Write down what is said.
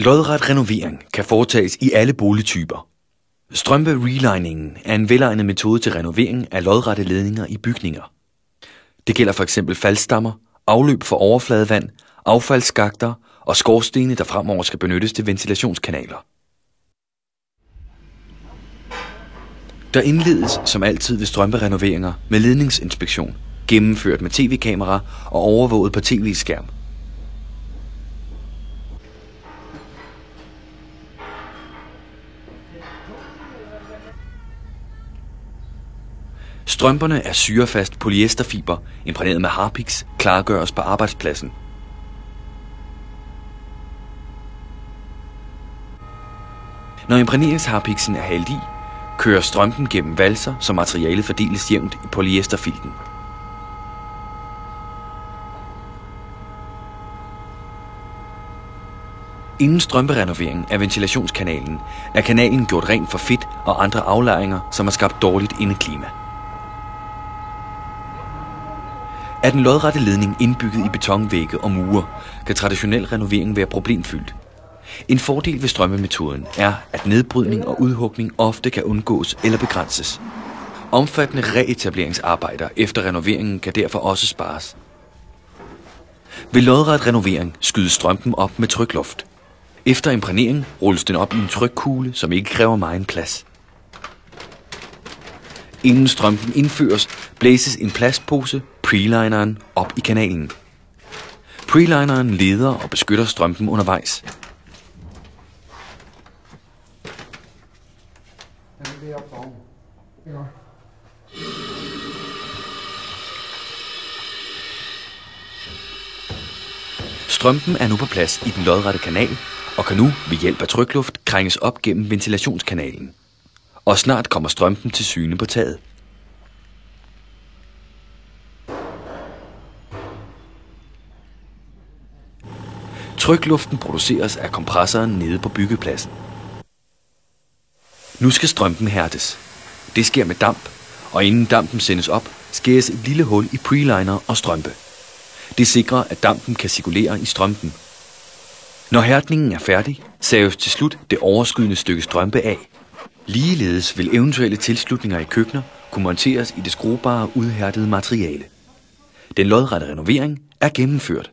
Lodret renovering kan foretages i alle boligtyper. Strømpe reliningen er en velegnet metode til renovering af lodrette ledninger i bygninger. Det gælder for eksempel faldstammer, afløb for overfladevand, affaldsskakter og skorstene, der fremover skal benyttes til ventilationskanaler. Der indledes som altid ved strømperenoveringer med ledningsinspektion, gennemført med tv-kamera og overvåget på tv-skærm. Strømperne er syrefast polyesterfiber, imprægneret med harpix, klargøres på arbejdspladsen. Når imprægneringsharpiksen er hældt i, kører strømpen gennem valser, så materialet fordeles jævnt i polyesterfilten. Inden strømperenoveringen af ventilationskanalen er kanalen gjort ren for fedt og andre aflejringer, som har skabt dårligt indeklima. Er den lodrette ledning indbygget i betonvægge og mure, kan traditionel renovering være problemfyldt. En fordel ved strømmemetoden er, at nedbrydning og udhugning ofte kan undgås eller begrænses. Omfattende reetableringsarbejder efter renoveringen kan derfor også spares. Ved lodret renovering skydes strømpen op med trykluft. Efter imprægnering rulles den op i en trykkugle, som ikke kræver meget plads. Inden strømpen indføres, blæses en plastpose, prelineren, op i kanalen. Prelineren leder og beskytter strømpen undervejs. Strømpen er nu på plads i den lodrette kanal og kan nu ved hjælp af trykluft krænges op gennem ventilationskanalen. Og snart kommer strømpen til syne på taget. Trykluften produceres af kompressoren nede på byggepladsen. Nu skal strømpen hærdes. Det sker med damp, og inden dampen sendes op, skæres et lille hul i preliner og strømpe. Det sikrer, at dampen kan cirkulere i strømpen. Når hærdningen er færdig, saves til slut det overskydende stykke strømpe af. Ligeledes vil eventuelle tilslutninger i køkkener kunne monteres i det skruebare udhærdede materiale. Den lodrette renovering er gennemført.